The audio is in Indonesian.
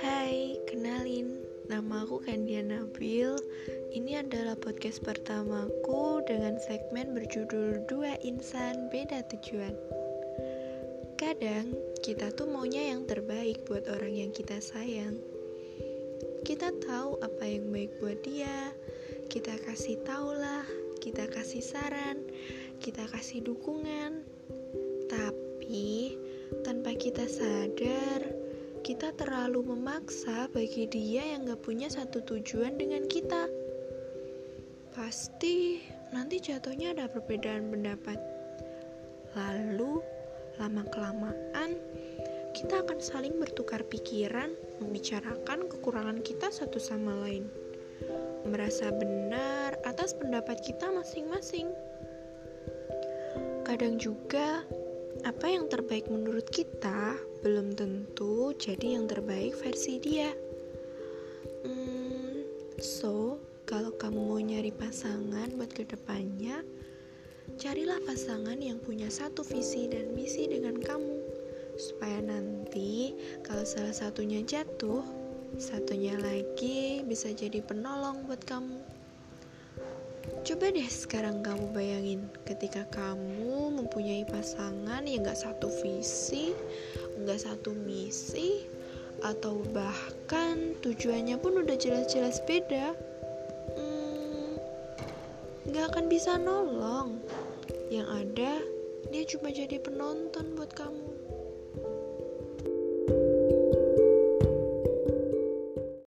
Hai, kenalin, nama aku Kandia Nabil. Ini adalah podcast pertamaku dengan segmen berjudul Dua Insan Beda Tujuan. Kadang kita tuh maunya yang terbaik buat orang yang kita sayang. Kita tahu apa yang baik buat dia, kita kasih taulah, kita kasih saran, kita kasih dukungan. Tapi tanpa kita sadar, kita terlalu memaksa bagi dia yang gak punya satu tujuan dengan kita. Pasti nanti jatuhnya ada perbedaan pendapat. Lalu, lama-kelamaan, kita akan saling bertukar pikiran, membicarakan kekurangan kita satu sama lain, merasa benar atas pendapat kita masing-masing. Kadang juga apa yang terbaik menurut kita belum tentu jadi yang terbaik versi dia. Hmm, so, kalau kamu mau nyari pasangan buat ke depannya, carilah pasangan yang punya satu visi dan misi dengan kamu, supaya nanti kalau salah satunya jatuh, satunya lagi bisa jadi penolong buat kamu. Coba deh sekarang kamu bayangin ketika kamu mempunyai pasangan yang gak satu visi, gak satu misi, atau bahkan tujuannya pun udah jelas-jelas beda. Hmm, gak akan bisa nolong. Yang ada, dia cuma jadi penonton buat kamu.